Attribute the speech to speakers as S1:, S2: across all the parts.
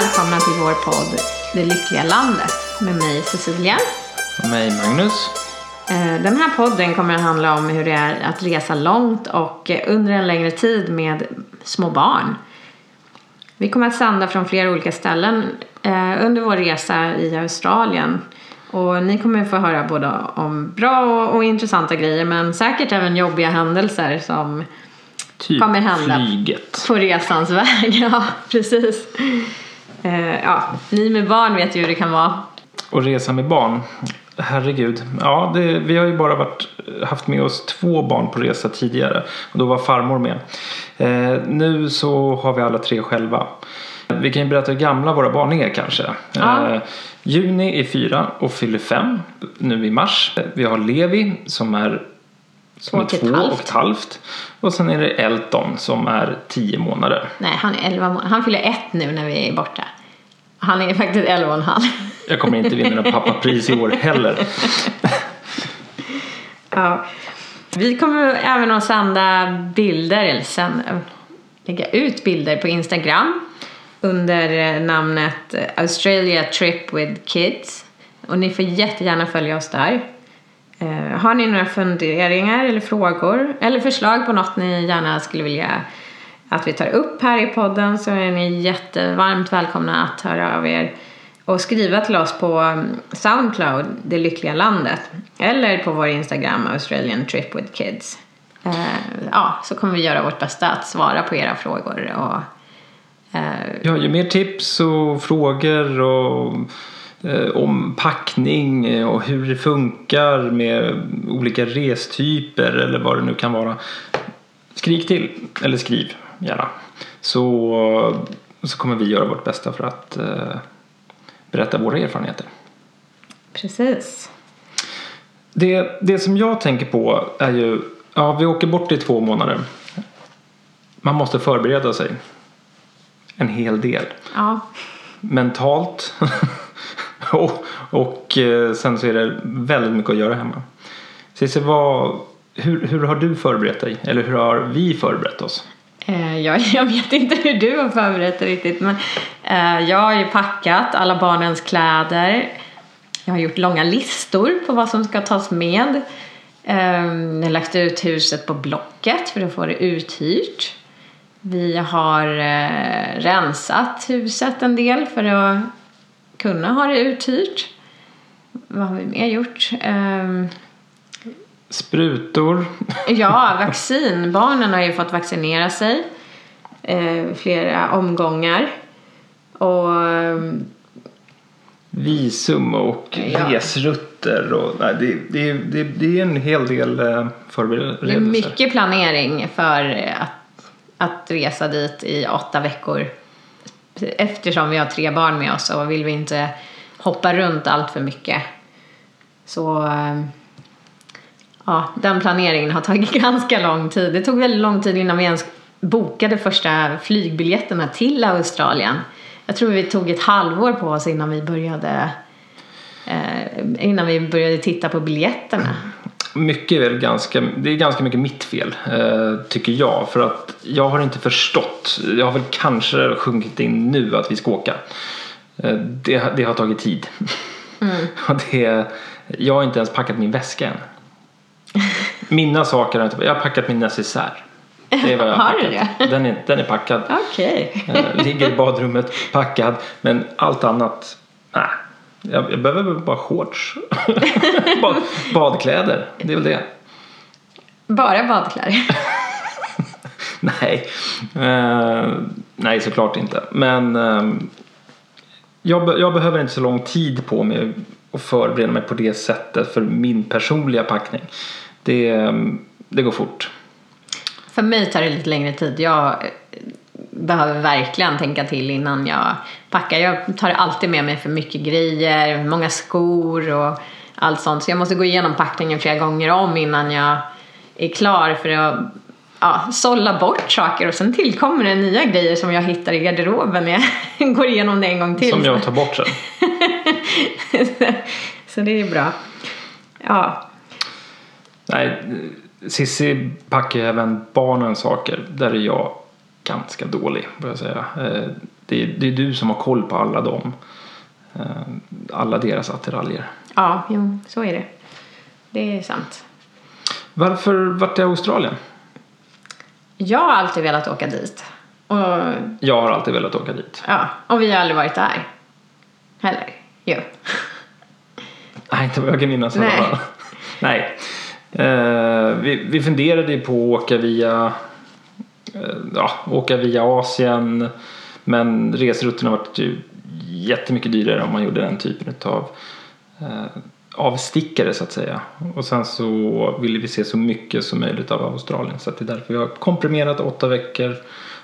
S1: Välkomna till vår podd Det lyckliga landet med mig Cecilia.
S2: Och mig Magnus.
S1: Eh, Den här podden kommer att handla om hur det är att resa långt och under en längre tid med små barn. Vi kommer att sända från flera olika ställen eh, under vår resa i Australien. Och ni kommer att få höra både om bra och, och intressanta grejer men säkert även jobbiga händelser som
S2: Typ
S1: Kommer hända.
S2: flyget.
S1: på resans väg. Ja, precis. Eh, ja, ni med barn vet ju hur det kan vara.
S2: Och resa med barn. Herregud. Ja, det, vi har ju bara varit, haft med oss två barn på resa tidigare. Och då var farmor med. Eh, nu så har vi alla tre själva. Vi kan ju berätta hur gamla våra barn är kanske.
S1: Ja.
S2: Eh, Juni är fyra och fyller fem nu i mars. Vi har Levi som är som är
S1: och ett
S2: två
S1: halvt.
S2: och ett halvt. Och sen är det Elton som är tio månader.
S1: Nej, han är 11 månader. Han fyller ett nu när vi är borta. Han är faktiskt 11 och en halv.
S2: Jag kommer inte vinna något pappapris i år heller.
S1: Ja. Vi kommer även att sända bilder, eller sända, lägga ut bilder på Instagram under eh, namnet eh, Australia Trip with Kids. Och ni får jättegärna följa oss där. Eh, har ni några funderingar eller frågor eller förslag på något ni gärna skulle vilja att vi tar upp här i podden så är ni jättevarmt välkomna att höra av er och skriva till oss på mm, Soundcloud, Det Lyckliga Landet eller på vår Instagram, Australian Trip with Kids. Eh, ja, så kommer vi göra vårt bästa att svara på era frågor och eh,
S2: Ja, ju mer tips och frågor och om packning eh, och hur det funkar med olika restyper eller vad det nu kan vara. Skrik till, eller skriv gärna. Så, så kommer vi göra vårt bästa för att eh, berätta våra erfarenheter.
S1: precis.
S2: Det, det som jag tänker på är ju, ja vi åker bort i två månader. Man måste förbereda sig en hel del.
S1: Ja,
S2: mentalt och, och eh, sen så är det väldigt mycket att göra hemma. Cissi, vad, hur, hur har du förberett dig? Eller hur har vi förberett oss?
S1: Eh, jag, jag vet inte hur du har förberett dig riktigt men eh, jag har ju packat alla barnens kläder. Jag har gjort långa listor på vad som ska tas med. Ehm, jag har lagt ut huset på Blocket för att få det uthyrt. Vi har rensat huset en del för att kunna ha det uthyrt. Vad har vi mer gjort? Ehm,
S2: Sprutor.
S1: Ja, vaccin. Barnen har ju fått vaccinera sig eh, flera omgångar. Och eh,
S2: Visum och
S1: Ja.
S2: resrutter. Och, nej, det, det, det, det är en hel del eh, förberedelser.
S1: det är mycket planering för att, att resa dit i åtta veckor. Eftersom vi har tre barn med oss och vill vi inte hoppa runt allt för mycket. Så eh, ja, den planeringen har tagit ganska lång tid. Det tog väldigt lång tid innan vi ens bokade första flygbiljetterna till Australien. Jag tror vi tog ett halvår på oss innan vi började eh, innan vi började titta på biljetterna.
S2: Mycket är väl ganska, det är ganska mycket mitt fel eh, tycker jag. För att jag har inte förstått. Jag har väl kanske sjunkit in nu att vi ska åka. Eh, det, det har tagit tid. Och det, jag har inte ens packat min väska än. Mina saker har inte Jag har packat min necessär. Det är vad jag har,
S1: Har du
S2: packat. Den är, den är packad.
S1: Okej.
S2: Eh, Ligger i badrummet packad. Men allt annat, nej. Jag, jag behöver bara shorts. Bad, badkläder, det är väl det.
S1: Bara badkläder.
S2: Nej, eh, nej såklart inte. Men eh, jag, jag behöver inte så lång tid på mig att förbereda mig på det sättet för min personliga packning. Det, eh, det går fort.
S1: För mig tar det lite längre tid. Jag eh, behöver verkligen tänka till innan jag packar. Jag tar alltid med mig för mycket grejer, många skor och allt sånt. Så jag måste gå igenom packningen flera gånger om innan jag är klar för att ja, sålla bort saker och sen tillkommer det nya grejer som jag hittar i garderoben när jag går igenom det en gång till.
S2: Som jag tar bort sen.
S1: så det är bra. Ja,
S2: Nej, Sissi packar även barnens saker. Där är jag ganska dålig, får jag säga. Det är, det är du som har koll på alla dem. Eh, alla deras attiraljer.
S1: Ja, jo, så är det. Det är sant.
S2: Varför vart det Australien?
S1: Jag har alltid velat åka dit. Och,
S2: Jag har alltid velat åka dit.
S1: ja, och vi har aldrig varit där. Heller. Jo.
S2: Nej, inte vad jag kan minnas
S1: Nej.
S2: Nej. Eh, vi, vi funderade ju på att åka via, eh, ja, åka via Asien. Men resrutterna varit ju jättemycket dyrare om man gjorde den typen av eh, avstickare så att säga. Och sen så ville vi se så mycket som möjligt av Australien. Så att det är därför vi har komprimerat åtta veckor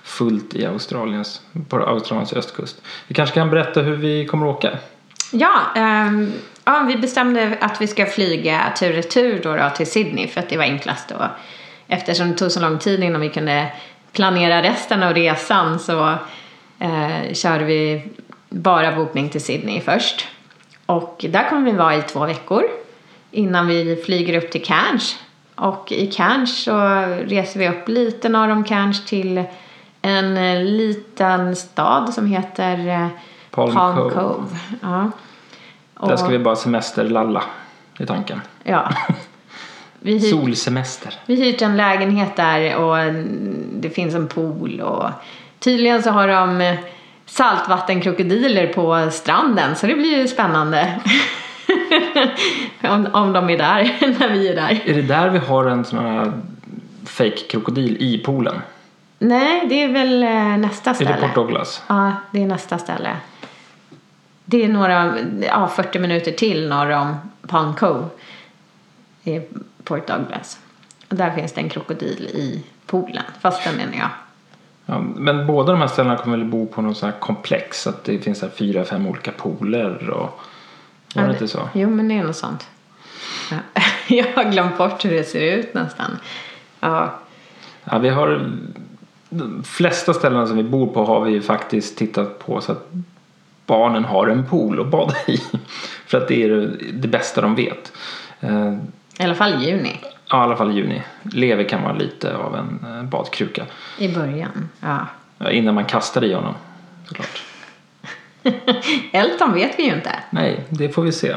S2: fullt i Australiens, på Australiens östkust. Vi kanske kan berätta hur vi kommer att åka.
S1: Ja, um, ja, vi bestämde att vi ska flyga tur och retur då, då till Sydney för att det var enklast då. Eftersom det tog så lång tid innan vi kunde planera resten av resan så eh, körde vi bara bokning till Sydney först. Och där kommer vi vara i två veckor innan vi flyger upp till Cairns. Och i Cairns så reser vi upp lite norr om Cairns till en eh, liten stad som heter eh,
S2: Palm
S1: Palm,
S2: Cove.
S1: Cove. Ja.
S2: Där
S1: Och-
S2: ska vi bara semesterlalla i tanken.
S1: Ja. Vi, hyr,
S2: Solsemester.
S1: vi hyrt en lägenhet där och det finns en pool och tydligen så har de eh, saltvattenkrokodiler på stranden så det blir ju spännande. om, om de är där när vi är där.
S2: Är det där vi har en sån här fake krokodil i poolen?
S1: Nej, det är väl eh, nästa
S2: Är
S1: ställe.
S2: det Port Douglas?
S1: Ja, det är nästa ställe. Det är några, ja 40 minuter till norr om Palm Cove i Port Douglas. Och där finns det en krokodil i poolen, fast den menar jag.
S2: Ja, men båda de här ställena kommer väl bo på någon sån här komplex? Att det finns så här fyra, fem olika pooler och... Var det
S1: Ja,
S2: inte så?
S1: Jo, men det är något sånt. Ja. Jag har glömt bort hur det ser ut nästan. Ja,
S2: Ja, vi har... De flesta ställena som vi bor på har vi ju faktiskt tittat på så att barnen har en pool att bada i. För att det är det, det bästa de vet. Eh,
S1: i alla fall i juni.
S2: Ja, i alla fall i juni. Lever kan vara lite av en eh, badkruka.
S1: I början. Ja.
S2: Ja, innan man kastar i honom. Såklart.
S1: Elton vet vi ju inte
S2: Nej, det får vi se.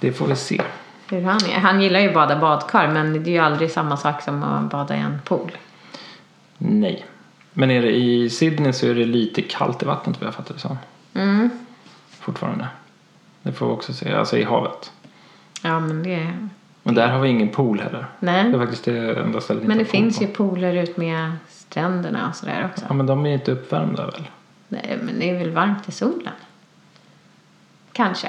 S2: Det får vi se.
S1: hur han är. Han gillar ju att bada badkar men det är ju aldrig samma sak som att bada i en pool.
S2: Nej. Men är det i Sydney så är det lite kallt i vattnet vad jag fattar det som.
S1: Mm.
S2: Fortfarande. Det får vi också se. Alltså i havet.
S1: Ja, men det...
S2: Men där har vi ingen pool heller. Det är
S1: Nej.
S2: faktiskt det enda stället
S1: Men det finns
S2: på.
S1: ju pooler ut med stränderna och sådär också.
S2: Ja, men de är inte uppvärmda väl?
S1: Nej, men det är väl varmt i solen? Kanske.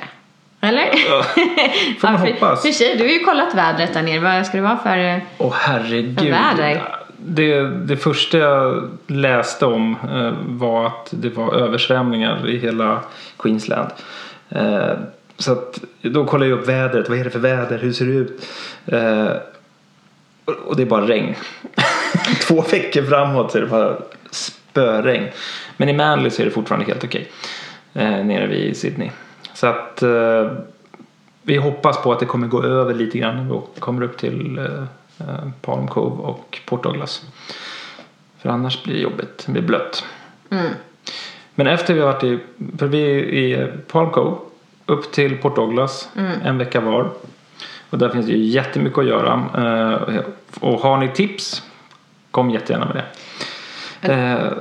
S1: Eller?
S2: Får man
S1: för,
S2: hoppas.
S1: För sig, du har ju kollat vädret där nere. Vad ska det vara för... eh,
S2: Åh herregud.
S1: Väder.
S2: Det, det första jag läste om eh, var att det var översvämningar i hela Queensland. Så att då kollade jag upp vädret. Vad är det för väder? Hur ser det ut? Eh, och, och det är bara regn. Två veckor framåt så är det bara spöregn. Men i Manly så är det fortfarande helt okej. Eh, nere vid Sydney. Så att eh, vi hoppas på att det kommer gå över lite grann när vi kommer upp till eh, eh, Palm Cove och Port Douglas. För annars blir det jobbigt. Det blir blött.
S1: Mm.
S2: Men efter vi har varit i, för vi är i Palm Cove upp till Port Douglas en vecka var. Och där finns det ju jättemycket att göra. Eh, och har ni tips, kom jättegärna med det. Eh,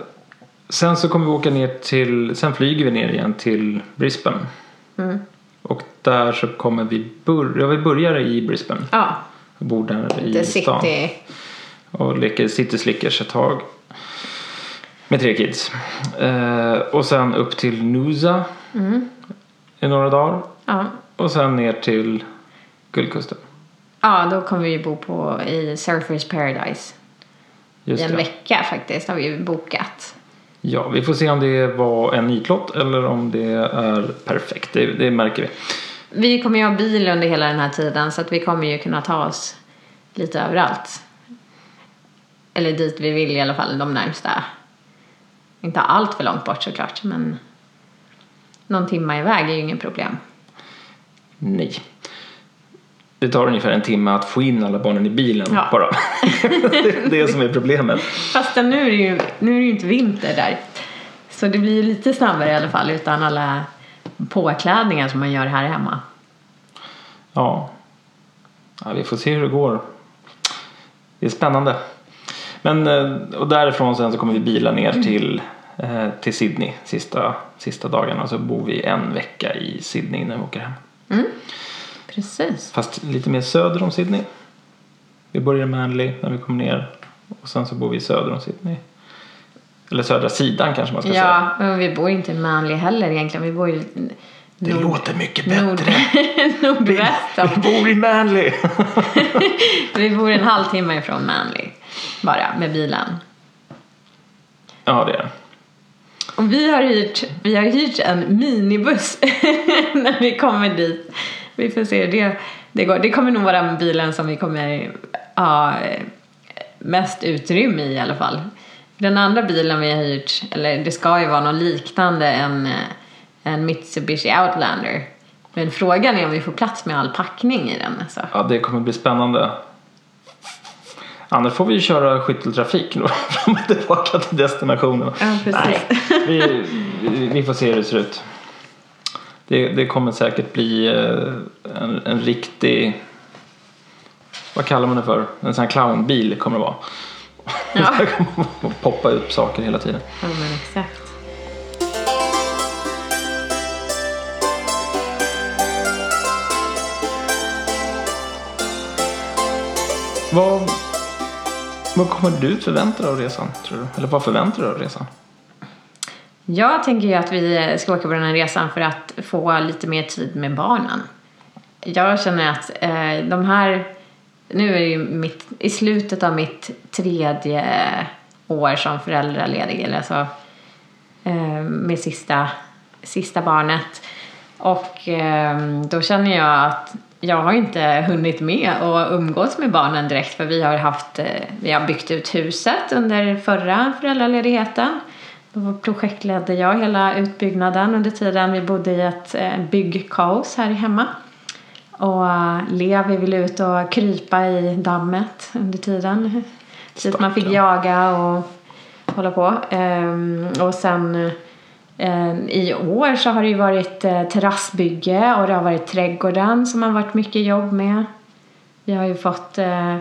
S2: sen så kommer vi åka ner till, sen flyger vi ner igen till Brisbane.
S1: Mm.
S2: Och där så kommer vi börja, vi börjar i Brisbane.
S1: Ja,
S2: Vi bor där i
S1: The
S2: stan.
S1: City.
S2: Och leker City Slickers ett tag. Med tre kids. Eh, och sen upp till Nusa i några dagar.
S1: Ja.
S2: Och sen ner till Guldkusten.
S1: ja, då kommer vi bo på i Surfers Paradise.
S2: Just
S1: I en
S2: det.
S1: vecka faktiskt har vi bokat.
S2: Ja, vi får se om det var en nitlott eller om det är perfekt. Det, det märker vi.
S1: Vi kommer ju ha bil under hela den här tiden så att vi kommer ju kunna ta oss lite överallt. Eller dit vi vill i alla fall de närmsta. Inte allt för långt bort såklart men någon timma iväg är ju ingen problem.
S2: Nej. Det tar ungefär en timme att få in alla barnen i bilen
S1: Ja.
S2: bara. det är det som är problemet.
S1: Fast nu är det ju, nu är det ju inte vinter där. Så det blir ju lite snabbare i alla fall utan alla påklädningar som man gör här hemma.
S2: Ja. ja, vi får se hur det går. Det är spännande. Men, eh, och därifrån sen så kommer vi bila ner till, eh, till Sydney sista, sista dagarna. Så bor vi en vecka i Sydney när vi åker hem.
S1: Precis.
S2: Fast lite mer söder om Sydney. Vi börjar i Manly när vi kommer ner. Och sen så bor vi söder om Sydney. Eller södra sidan kanske man ska säga.
S1: Ja, men vi bor inte i Manly heller egentligen. Vi bor ju
S2: Det
S1: nord-
S2: låter mycket
S1: nord,
S2: bättre.
S1: nordväst. om-
S2: Vi bor i Manly.
S1: Vi bor en halvtimme ifrån Manly. Bara med bilen.
S2: ja det är.
S1: Och vi har hyrt, vi har hyrt en minibuss när vi kommer dit. Vi får se hur det, det går. Det kommer nog vara bilen som vi kommer ha eh, mest utrymme i i alla fall. Den andra bilen vi har hyrt, eller det ska ju vara något liknande en, en eh, Mitsubishi Outlander. Men frågan är om vi får plats med all packning i den. Så.
S2: Ja, det kommer bli spännande. Annars får vi ju köra skytteltrafik fram och tillbaka till destinationen.
S1: Ja, precis.
S2: Nej, vi, vi- vi får se hur det ser ut. Det, det kommer säkert bli eh, en, en riktig, vad kallar man det för? En sån här clownbil kommer det vara.
S1: Ja.
S2: Det kommer poppa upp saker hela tiden.
S1: Ja, men exakt.
S2: Vad, vad kommer du förvänta dig av resan tror du? Eller vad förväntar du dig av resan?
S1: Jag tänker ju att vi ska åka på den här resan för att få lite mer tid med barnen. Jag känner att eh, de här, nu är det ju mitt, i slutet av mitt tredje år som föräldraledig, eller alltså eh, med sista, sista barnet. Och eh, då känner jag att jag har inte hunnit med att umgås med barnen direkt för vi har haft, eh, vi har byggt ut huset under förra föräldraledigheten. Då projektledde jag hela utbyggnaden under tiden vi bodde i ett eh, byggkaos här hemma. Och eh, Levi ville ut och krypa i dammet under tiden. Så att man fick jaga och hålla på. Ehm, och sen i år så har det ju varit eh, terrassbygge och det har varit trädgården som har varit mycket jobb med. Vi har ju fått eh,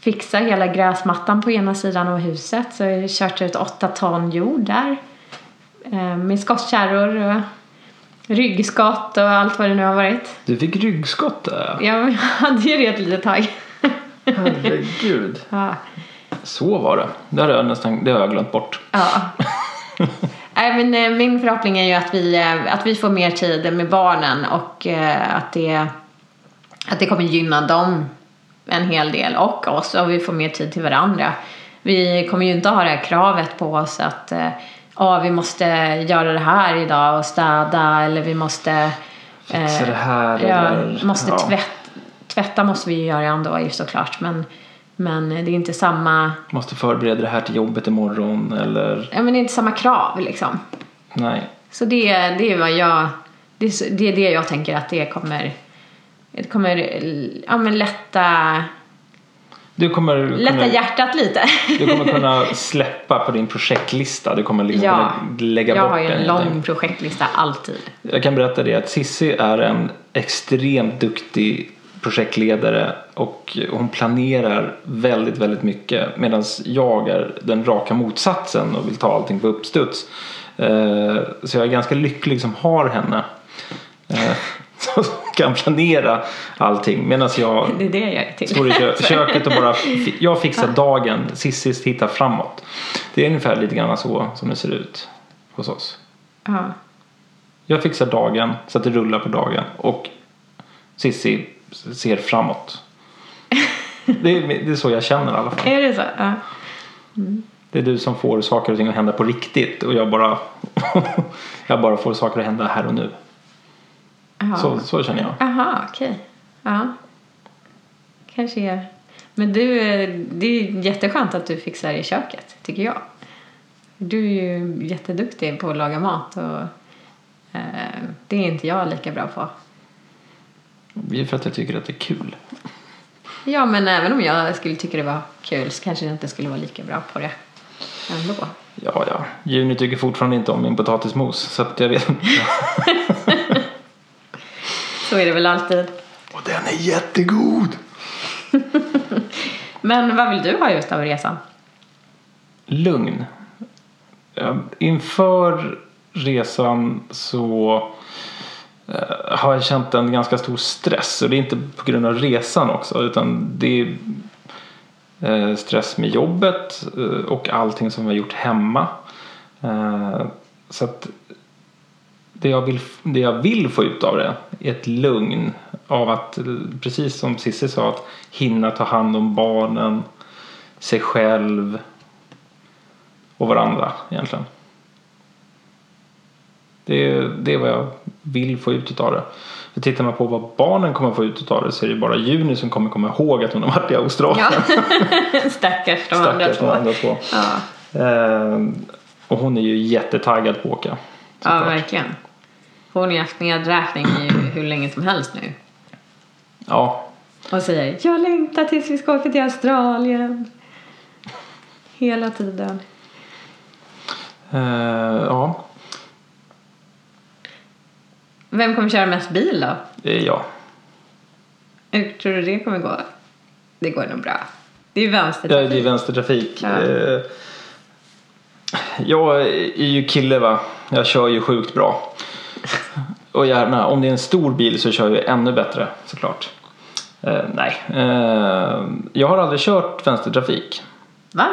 S1: fixa hela gräsmattan på ena sidan av huset så jag har kört ut åtta ton jord där. Eh, med skottkärror och ryggskott och allt vad det nu har varit.
S2: Du fick ryggskott där.
S1: Ja, men jag hade ju det ett litet tag.
S2: Herregud.
S1: Ja.
S2: Så var det. Det har jag nästan det har jag glömt bort.
S1: Ja. Nej, men eh, min förhoppning är ju att vi, eh, att vi får mer tid med barnen och eh, att det, att det kommer gynna dem en hel del och oss och vi får mer tid till varandra. Vi kommer ju inte ha det här kravet på oss att ja, vi måste göra det här idag och städa eller vi måste
S2: Fixa det här
S1: ja,
S2: eller...
S1: måste
S2: ja.
S1: tvätt, tvätta måste vi ju göra ändå såklart men, men det är inte samma
S2: Måste förbereda det här till jobbet imorgon eller...
S1: ja, men det är inte samma krav liksom.
S2: Nej.
S1: Så det, det är vad jag det är, det är det jag tänker att det kommer det kommer ja, men lätta,
S2: Du kommer,
S1: lätta
S2: kunna,
S1: hjärtat lite.
S2: du kommer kunna släppa på din projektlista. Du kommer liksom
S1: Ja,
S2: lägga
S1: jag
S2: bort
S1: har ju
S2: den.
S1: en lång projektlista alltid.
S2: Jag kan berätta det att Sissi är en extremt duktig projektledare och hon planerar väldigt, väldigt mycket medan jag är den raka motsatsen och vill ta allting på uppstuds. Eh, Så jag är ganska lycklig som har henne. eh, Som kan planera allting medan jag
S1: Det är det jag är till.
S2: står i kö- köket och bara jag fixar dagen, Cissi tittar framåt. Det är ungefär lite grann så som det ser ut hos oss.
S1: Ja.
S2: Jag fixar dagen så att det rullar på dagen och Sissi ser framåt. Det är, det är så jag känner i alla fall.
S1: Är det så? Ja.
S2: Det är du som får saker och ting att hända på riktigt och jag bara, jag bara får saker att hända här och nu.
S1: Jaha.
S2: Så, så känner jag.
S1: Aha, okej. Ja. Kanske är... Men du, det är jätteskönt att du fixar i köket, tycker jag. Du är ju jätteduktig på att laga mat och eh, det är inte jag lika bra på.
S2: Det är för att jag tycker att det är kul.
S1: Ja, men även om jag skulle tycka det var kul så kanske jag inte skulle vara lika bra på det ändå.
S2: Ja, ja. Juni tycker fortfarande inte om min potatismos. Så att jag vet inte.
S1: Så är det väl alltid.
S2: Och den är jättegod!
S1: Men vad vill du ha just av resan?
S2: Lugn. Ja, Inför resan så Eh, har jag känt en ganska stor stress. Och det är inte på grund av resan också. Utan det är eh, stress med jobbet eh, och allting som vi har gjort hemma. Så att det jag, vill, det jag vill få ut av det är ett lugn av att, precis som Cissi sa, att hinna ta hand om barnen, sig själv och varandra egentligen. Det är, det är vad jag vill få ut av det. För tittar man på vad barnen kommer få ut av det så är det bara Juni som kommer komma ihåg att hon har varit i Australien.
S1: Ja. Stackars de andra
S2: Stackars
S1: två.
S2: de andra två.
S1: Ja.
S2: Ehm, och hon är ju jättetaggad på att åka.
S1: ja,
S2: såklart.
S1: verkligen. Hon har ju haft nedräkning i hur länge som helst nu.
S2: Ja,
S1: Och säger jag längtar tills vi ska åka till Australien. Hela tiden.
S2: Ehm, ja,
S1: Vem kommer köra mest bil då?
S2: det är jag.
S1: Hur tror du det kommer gå? Det går nog bra. Det är ju
S2: Ja,
S1: vänstertrafik.
S2: det är vänstertrafik.
S1: Ja.
S2: Eh, Jag är ju kille va. Jag kör ju sjukt bra. Och gärna, om det är en stor bil så kör jag ännu bättre såklart. Eh, nej, eh, jag har aldrig kört vänstertrafik.
S1: Va?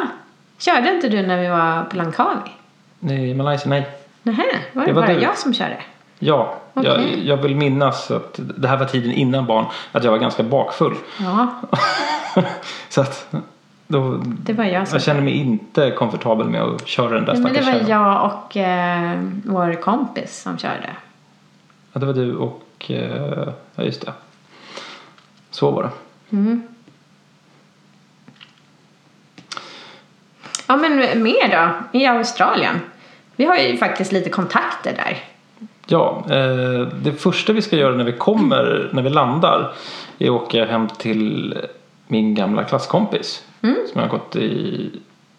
S1: Körde inte du när vi var på Langkawi?
S2: Nej, I Malaysia, nej.
S1: Nähä, var det,
S2: Det var
S1: bara
S2: du.
S1: jag som körde?
S2: Ja, jag,
S1: Okej.
S2: jag vill minnas att det här var tiden innan barn. Att jag var ganska bakfull.
S1: Ja,
S2: så att då,
S1: det var jag som
S2: jag känner mig inte komfortabel med att köra den där
S1: Ja, men det var
S2: kärran.
S1: jag och eh, vår kompis som körde.
S2: Ja, det var du och... eh, Ja, just det. Så var det.
S1: Mm. Ja, men mer då? I Australien? Vi har ju faktiskt lite kontakter där.
S2: Ja, eh, det första vi ska göra när vi kommer, när vi landar, är att åka hem till min gamla klasskompis.
S1: Mm.
S2: Som jag har gått i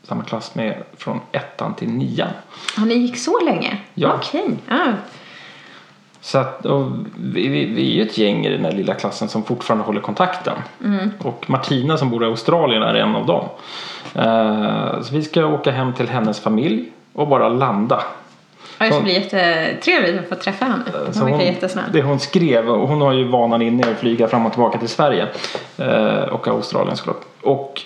S2: samma klass med från ettan till nian.
S1: Ja, ni gick så länge?
S2: Ja.
S1: Okej. Ja.
S2: Så att, vi, vi, vi är ju ett gäng i den här lilla klassen som fortfarande håller kontakten.
S1: Mm.
S2: Och Martina som bor i Australien är en av dem. Eh, så vi ska åka hem till hennes familj och bara landa.
S1: Ja, det ska bli jättetrevligt att få träffa henne. Hon
S2: Så
S1: verkar jättesnäll.
S2: det hon skrev, och hon har ju vanan inne att flyga fram och tillbaka till Sverige eh, och Australien såklart. Och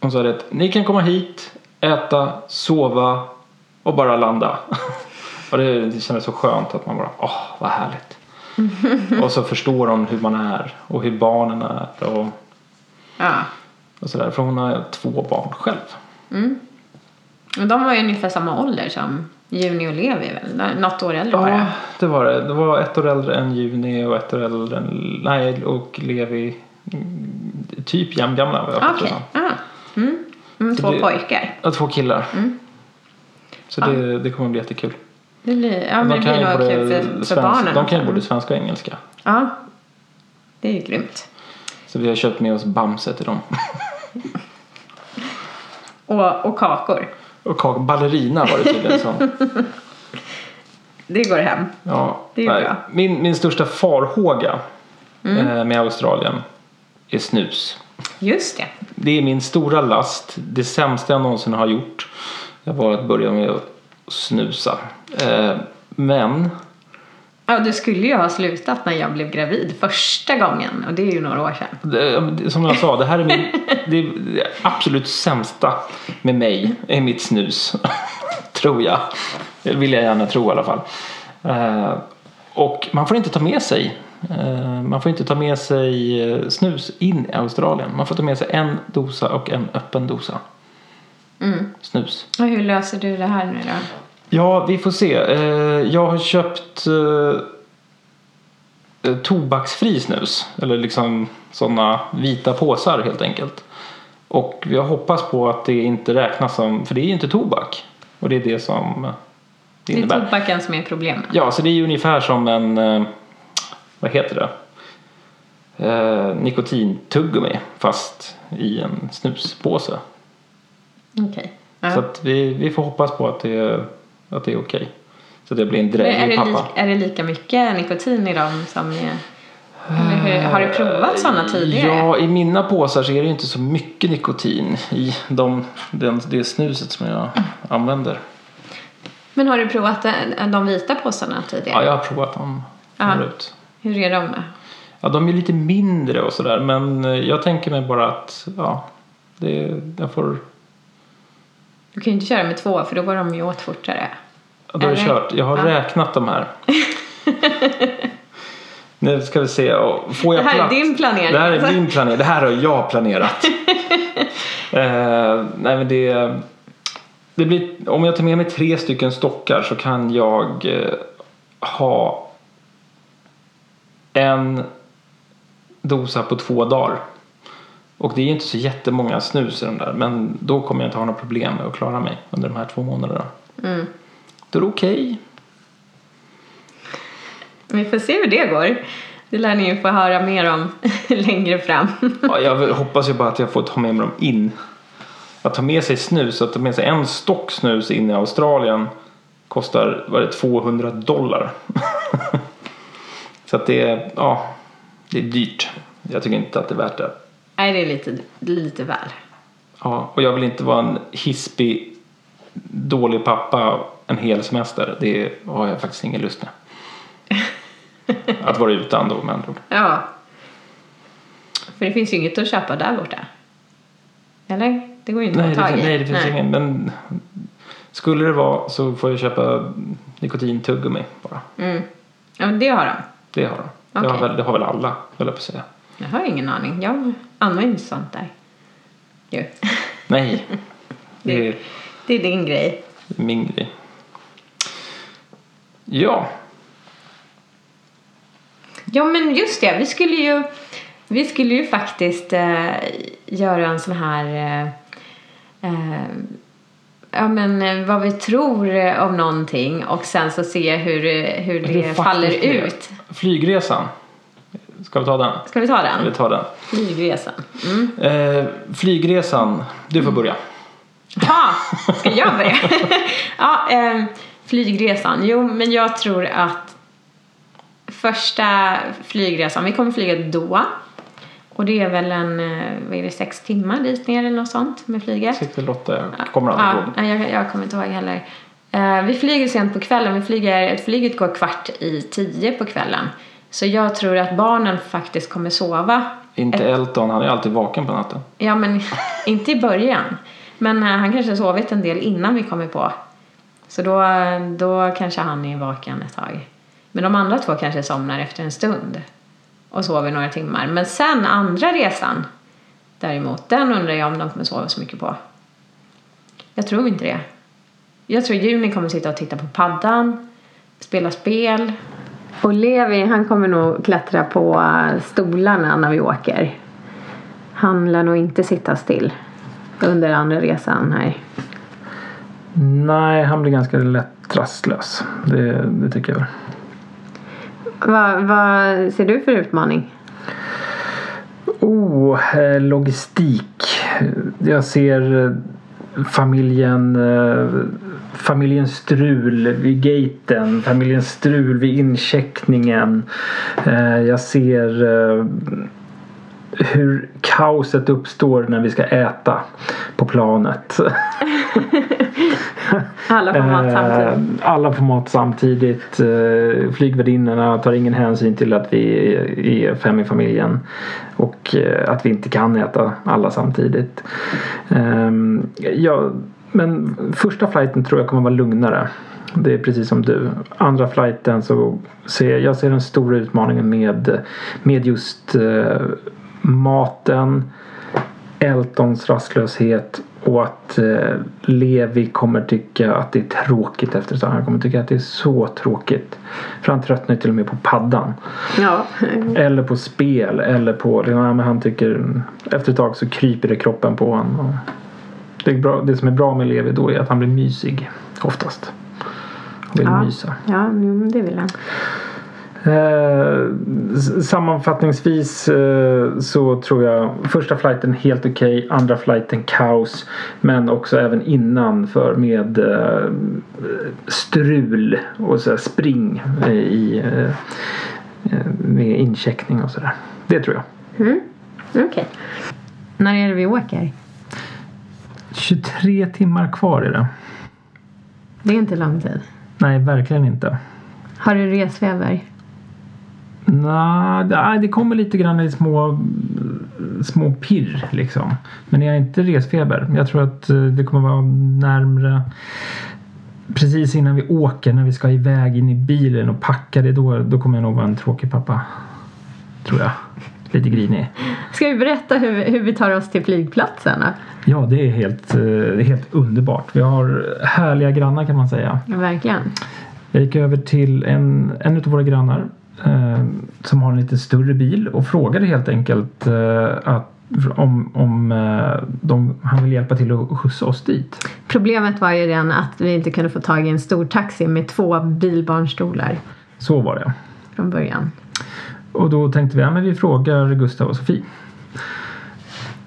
S2: hon sa det att ni kan komma hit, äta, sova och bara landa. och det, det kändes så skönt att man bara, åh vad härligt. och så förstår hon hur man är och hur barnen är och,
S1: Ja.
S2: och sådär. För hon har två barn själv.
S1: Men de var ju ungefär samma ålder som Juni och Levi väl? Något år äldre
S2: Ja,
S1: bara.
S2: det var det. Det var ett år äldre än Juni och ett år äldre än, nej, och Levi typ jämngamla vad jag det
S1: Okej.
S2: som.
S1: Ja. Mm. Mm, två
S2: det-
S1: pojkar.
S2: Ja, två killar.
S1: Mm.
S2: Så det, det kommer bli jättekul.
S1: Det blir, ja, men det
S2: de
S1: blir nog kul för, för barnen.
S2: De kan ju både svenska och engelska.
S1: Ja. Det är ju grymt.
S2: Så vi har köpt med oss Bamse till dem.
S1: Och, och kakor.
S2: Och kak- ballerina var det tydligen som.
S1: Det går hem.
S2: Ja,
S1: Det är
S2: nej.
S1: bra.
S2: Min, min största farhåga
S1: Mm.
S2: eh, med Australien är snus.
S1: Just det.
S2: Det är min stora last. Det sämsta jag någonsin har gjort. Det var att börja med att snusa. Eh, men
S1: Ja, du skulle ju ha slutat när jag blev gravid första gången. Och det är ju några år sedan.
S2: det, som jag sa, det här är min, det, är det absolut sämsta med mig. är mitt snus. tror jag. Det vill jag gärna tro i alla fall. Eh, och man får inte ta med sig eh, man får inte ta med sig eh, snus in i Australien. Man får ta med sig en dosa och en öppen dosa
S1: Mm.
S2: snus.
S1: Och hur löser du det här nu då?
S2: Ja, vi får se. Eh, Jag har köpt eh, eh, tobaksfri snus. Eller liksom sådana vita påsar helt enkelt. Och jag hoppas på att det inte räknas som, för det är ju inte tobak. Och det är det som det
S1: Det är
S2: innebär.
S1: tobaken som är problemet.
S2: Ja, så det är ju ungefär som en, vad heter det? Eh, nikotintuggummi fast i en snuspåse.
S1: Okej. Ja.
S2: Så att vi, vi får hoppas på att det, att det är okej. Så att det blir en dräglig
S1: det
S2: pappa.
S1: li- är det lika mycket nikotin i dem som. Eller hur, har du provat sådana tidigare?
S2: Ja, i mina påsar så är det ju inte så mycket nikotin i de, den, det snuset som jag använder.
S1: Men har du provat de vita påsarna tidigare?
S2: Ja, jag har provat dem förut.
S1: Hur är de?
S2: Ja, de är lite mindre och sådär men jag tänker mig bara att ja, det, jag får,
S1: Du kan ju inte köra med två för då går de ju åt fortare.
S2: ja, då är det kört. Jag har
S1: Ja.
S2: räknat de här. nu ska vi se. Får jag
S1: Det här är
S2: plats?
S1: din planering,
S2: Det här är min planering. Det här har jag planerat. eh, nej men det, det blir, om jag tar med mig tre stycken stockar så kan jag eh, ha en dosa på två dagar. Och det är ju inte så jättemånga snus i de där men då kommer jag inte ha några problem med att klara mig under de här två månaderna.
S1: Mm.
S2: Då är det okej.
S1: Vi får se hur det går. Det lär ni ju få höra mer om längre fram.
S2: Ja, jag hoppas ju bara att jag får ta med mig dem in. Att ta med sig snus, att ta med sig en stock snus in i Australien kostar vad är det, 200 dollar. Så att det är, ja, det är dyrt. Jag tycker inte att det är värt det.
S1: Nej, det är lite, lite väl.
S2: Ja, och jag vill inte vara en hispig, dålig pappa en hel semester. Det har jag faktiskt ingen lust med. Att vara utan då med andra ord.
S1: Ja. För det finns ju inget att köpa där borta. Eller? Det går ju inte
S2: Nej,
S1: att
S2: det,
S1: tag i.
S2: nej, det finns
S1: Nej.
S2: ingen. Men skulle det vara så får jag köpa nikotintuggummi bara.
S1: Mm. Ja, men det har de.
S2: Det har de. Det, har väl, det har väl alla, höll jag på att säga.
S1: Jag har ingen aning. Jag använder sånt där. Jo.
S2: Nej, det är
S1: Det är din grej.
S2: min grej. Ja,
S1: Ja, men just det. Vi skulle ju, vi skulle ju faktiskt eh, göra en sån här... Eh, eh, ja, men eh, vad vi tror eh, om någonting och sen så se hur, hur
S2: Hur
S1: det
S2: faktiskt
S1: faller
S2: det
S1: ut.
S2: flygresan. Ska vi ta den?
S1: Ska vi ta
S2: Vi
S1: den?
S2: tar den.
S1: Flygresan. Mm.
S2: Eh, flygresan, du får börja.
S1: Ja, ska jag börja? ja, eh, flygresan. Jo, men jag tror att första flygresan, vi kommer flyga då. Och det är väl en, eh, vad är det, sex timmar dit ner eller något sånt med flyget.
S2: Sex eller åtta, jag kommer aldrig
S1: ja,
S2: ihåg.
S1: jag, jag kommer inte ihåg heller. Eh, vi flyger sent på kvällen. Vi flyger, flyget går kvart i tio på kvällen. Så jag tror att barnen faktiskt kommer sova.
S2: Inte Elton, han är alltid vaken på natten.
S1: Ja, men inte i början. Men eh, han kanske har sovit en del innan vi kommer på. Så då, då kanske han är vaken ett tag. Men de andra två kanske somnar efter en stund. Och sover några timmar. Men sen andra resan däremot, den undrar jag om de kommer sova så mycket på. Jag tror inte det. Jag tror Juni kommer sitta och titta på paddan, spela spel. Och Levi, han kommer nog klättra på stolarna när vi åker. Han lär nog inte sitta still under andra resan här.
S2: Nej, han blir ganska lätt rastlös. Det, det tycker jag.
S1: Vad vad ser du för utmaning?
S2: Oh, eh, logistik. Jag ser eh, familjen, eh, familjen strul vid gaten, familjen strul vid incheckningen. Eh, Jag ser eh, hur kaoset uppstår när vi ska äta på planet.
S1: Alla får mat samtidigt.
S2: Eh, Alla får mat samtidigt. Flygvärdinnorna tar ingen hänsyn till att vi är fem i familjen. Och att vi inte kan äta alla samtidigt. Ehm, Ja, men första flighten tror jag kommer vara lugnare. Det är precis som du. Andra flighten så ser jag ser den stora utmaningen med, med just eh, maten. Eltons rastlöshet och att eh, Levi kommer tycka att det är tråkigt efter ett tag. Han kommer tycka att det är så tråkigt. För han tröttnar till och med på paddan.
S1: Ja.
S2: Eller på spel. Eller på... Ja, men han tycker... Efter ett tag så kryper det kroppen på honom. Och Det, bra, det som är bra med Levi då är att han blir mysig. Oftast. Han vill
S1: Ja.
S2: mysa.
S1: Ja, det vill han.
S2: Eh, sammanfattningsvis eh, så tror jag första flighten helt okej, okay, andra flighten kaos. Men också även innanför med eh, strul och så spring i, eh, med incheckning och sådär. Det tror jag.
S1: Mm. Okej. Okay. När är det vi åker?
S2: 23 timmar kvar är det.
S1: Det är inte lång tid.
S2: Nej, verkligen inte.
S1: Har du resfeber?
S2: Nej, det kommer lite grann i små, små pirr liksom. Men jag är inte resfeber. Jag tror att eh, det kommer vara närmre precis innan vi åker när vi ska iväg in i bilen och packa det då, då kommer jag nog vara en tråkig pappa. Tror jag. Lite grinig.
S1: Ska vi berätta hur, hur vi tar oss till flygplatsen?
S2: Ja, det är helt, eh, helt underbart. Vi har härliga grannar kan man säga.
S1: Ja, verkligen.
S2: Jag gick över till en, en av våra grannar eh, som har en lite större bil och frågade helt enkelt eh, att om, om eh, de, han vill hjälpa till att skjutsa oss dit.
S1: Problemet var ju den att vi inte kunde få tag i en stor taxi med två bilbarnstolar.
S2: Så var det.
S1: Från början.
S2: Och då tänkte vi, ja men vi frågar Gustav och Sofie.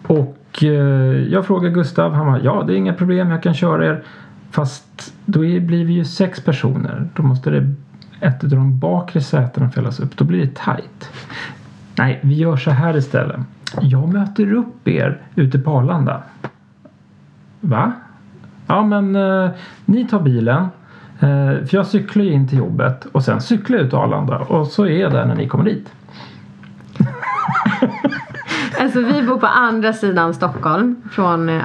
S2: Och och eh, jag frågar Gustav, han bara, ja det är inga problem, jag kan köra er. Fast då blir vi ju sex personer. Då måste det ett av de bakre sätena fällas upp. Då blir det tight. Nej, vi gör så här istället. Jag möter upp er ute på Arlanda. Va? Ja, men eh, ni tar bilen. Eh, för jag cyklar ju in till jobbet och sen cyklar jag ut till Arlanda och så är jag där när ni kommer dit.
S1: alltså vi bor på andra sidan Stockholm från,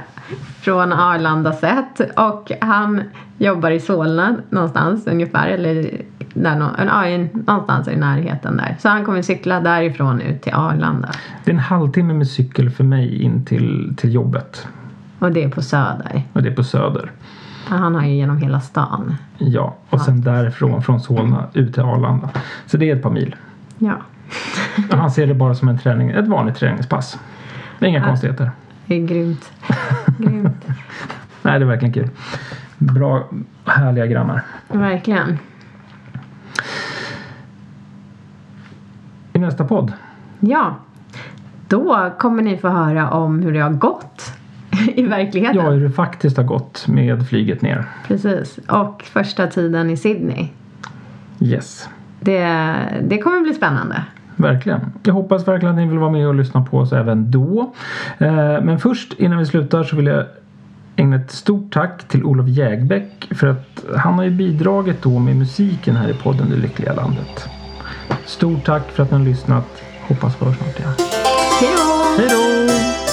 S1: från Arlanda sett och han jobbar i Solna någonstans ungefär eller där, ja, någonstans i närheten där. Så han kommer cykla därifrån ut till Arlanda.
S2: Det är en halvtimme med cykel för mig in till, till jobbet.
S1: Och det är på Söder.
S2: Och det är på Söder.
S1: Ja, han har ju genom hela stan.
S2: Ja, och sen därifrån från Solna ut till Arlanda. Så det är ett par mil.
S1: Ja.
S2: han ser det bara som en träning, ett vanligt träningspass. Det är inga ja. konstigheter.
S1: Det är grymt. grymt.
S2: Nej, det är verkligen kul. Bra, härliga grannar.
S1: Verkligen.
S2: i nästa podd.
S1: Ja, då kommer ni få höra om hur det har gått i verkligheten.
S2: Ja, hur det faktiskt har gått med flyget ner.
S1: Precis, och första tiden i Sydney.
S2: Yes.
S1: Det, det kommer bli spännande.
S2: Verkligen. Jag hoppas verkligen att ni vill vara med och lyssna på oss även då. Eh, men först innan vi slutar så vill jag ägna ett stort tack till Olof Jägbäck för att han har ju bidragit då med musiken här i podden Det Lyckliga Landet. Stort tack för att ni har lyssnat. Hoppas vi hörs snart igen.
S1: Hej då!
S2: Hej då!